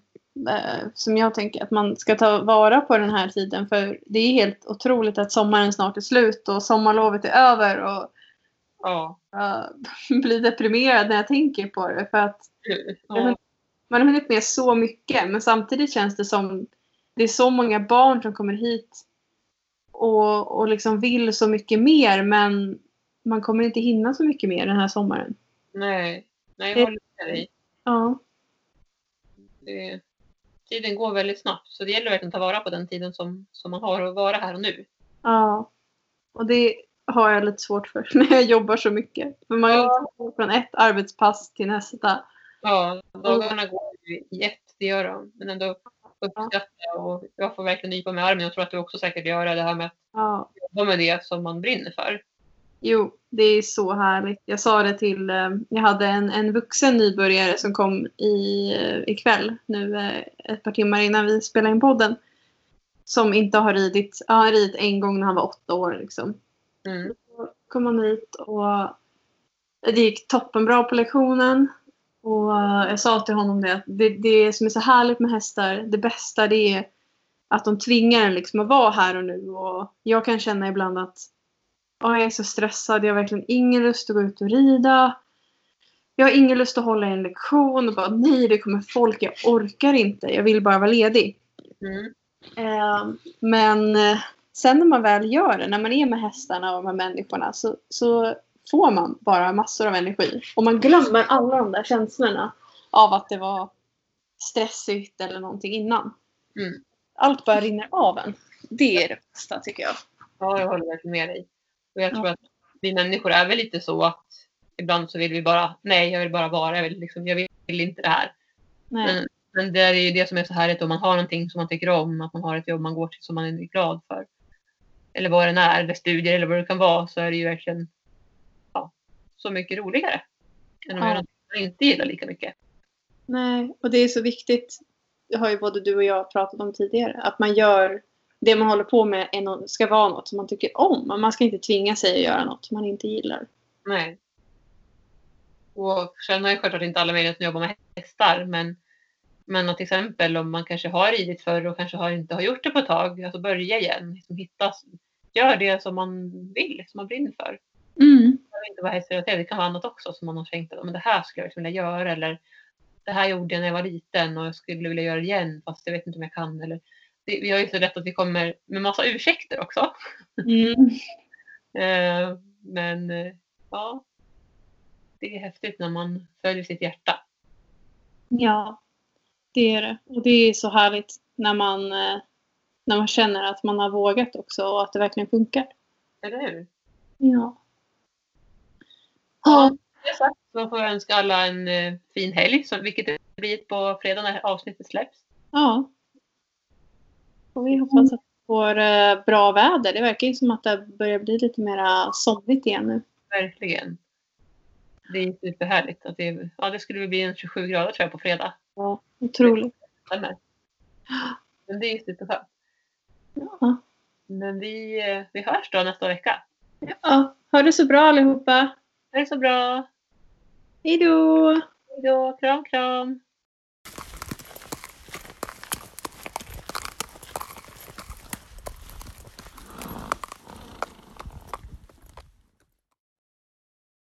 eh, som jag tänker, att man ska ta vara på den här tiden. För det är helt otroligt att sommaren snart är slut och sommarlovet är över. Och Ja. jag blir deprimerad när jag tänker på det. För att ja. man har hunnit med så mycket. Men samtidigt känns det som det är så många barn som kommer hit och, och liksom vill så mycket mer. Men man kommer inte hinna så mycket mer den här sommaren. Nej. Nej, jag håller med dig. Ja. Det, tiden går väldigt snabbt. Så det gäller verkligen att ta vara på den tiden som, som man har att vara här och nu. Ja. Och det har jag lite svårt för när jag jobbar så mycket. För man Ja. går från ett arbetspass till nästa. Ja, dagarna går ju i ett, det gör de. Men ändå uppskatta och jag får verkligen nypa med armen. Jag tror att du också säkert gör det här med att Ja. jobba med det som man brinner för. Jo, det är så härligt. Jag sa det till, eh, jag hade en, en vuxen nybörjare som kom i, eh, ikväll, nu eh, ett par timmar innan vi spelade in podden. Som inte har ridit, ja, han har ridit en gång när han var åtta år liksom. Mm. Då kom han hit och det gick toppenbra på lektionen. Och jag sa till honom det att det, det som är så härligt med hästar, det bästa det är att de tvingar en liksom att vara här och nu. Och jag kan känna ibland att "Åh, jag är så stressad, jag har verkligen ingen lust att gå ut och rida. Jag har ingen lust att hålla en lektion och bara nej det kommer folk, jag orkar inte, jag vill bara vara ledig. Mm. Eh, men eh, sen när man väl gör det, när man är med hästarna och med människorna så, så får man bara massor av energi. Och man glömmer alla de där känslorna av att det var stressigt eller någonting innan. Mm. Allt bara rinner av en. Det är det bästa tycker jag. Ja, jag håller verkligen med dig. Och jag tror Ja. att vi människor är väl lite så att ibland så vill vi bara, nej jag vill bara vara, jag vill, liksom, jag vill inte det här. Nej. Men, men det är ju det som är så härligt om man har någonting som man tycker om, att man har ett jobb man går till som man är glad för. Eller vad det än är, eller studier eller vad det kan vara, så är det ju verkligen ja, så mycket roligare. Än om Ja. man inte gillar lika mycket. Nej, och det är så viktigt. Det har ju både du och jag pratat om tidigare. Att man gör det man håller på med ska vara något som man tycker om. Man ska inte tvinga sig att göra något man inte gillar. Nej. Och sen har ju självklart inte alla möjlighet att jobba med hästar, men, men att till exempel om man kanske har ridit förr och kanske har, inte har gjort det på ett tag, alltså börja igen, liksom hitta, gör det som man vill, som man brinner för. Mm. Det behöver inte vara hästrelaterat, det kan vara annat också som man har tänkt att men det här skulle jag liksom vilja göra eller det här gjorde jag när jag var liten och jag skulle vilja göra det igen fast jag vet inte om jag kan. Eller, det, vi har ju så lätt att vi kommer med massa ursäkter också. Mm. Eh, men eh, ja, det är häftigt när man följer sitt hjärta. Ja, det är det. Och det är så härligt när man, eh, när man känner att man har vågat också och att det verkligen funkar. Eller hur? Ja. Ja, det sagt, så får jag önska alla en eh, fin helg, så, vilket det blir på fredag när avsnittet släpps. Ja. Och vi hoppas att vi får eh, bra väder. Det verkar ju som att det börjar bli lite mer somrigt igen nu. Verkligen. Det är superhärligt. Att det, ja, det skulle bli en 27 grader tror jag på fredag. Ja, otroligt. Men det är superskönt. Ja. Men vi, eh, vi hörs då nästa vecka. ja. Ha det så bra allihopa. Ha det så bra. Hej då! Hej då. Kram, kram.